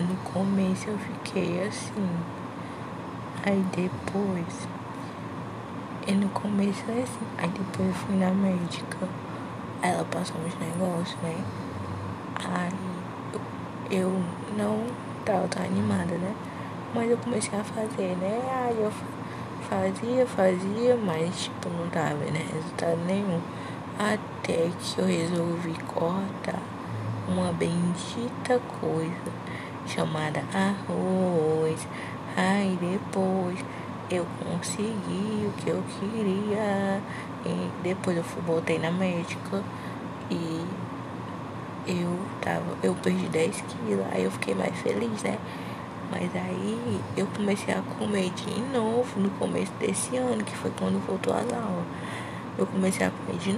no começo eu fiquei assim. Aí depois. E no começo é assim. Aí depois eu fui na médica. Aí ela passou uns negócios, né? Aí eu não tava tão animada, né? Mas eu comecei a fazer, né? Aí eu fazia, fazia, mas tipo, não tava vendo resultado nenhum. Até que eu resolvi cortar uma bendita coisa chamada arroz. Aí depois eu consegui o que eu queria. E depois eu voltei na médica e eu tava, eu perdi 10 quilos, aí eu fiquei mais feliz, né? Mas aí eu comecei a comer de novo no começo desse ano, que foi quando voltou às aulas. Eu comecei a comer de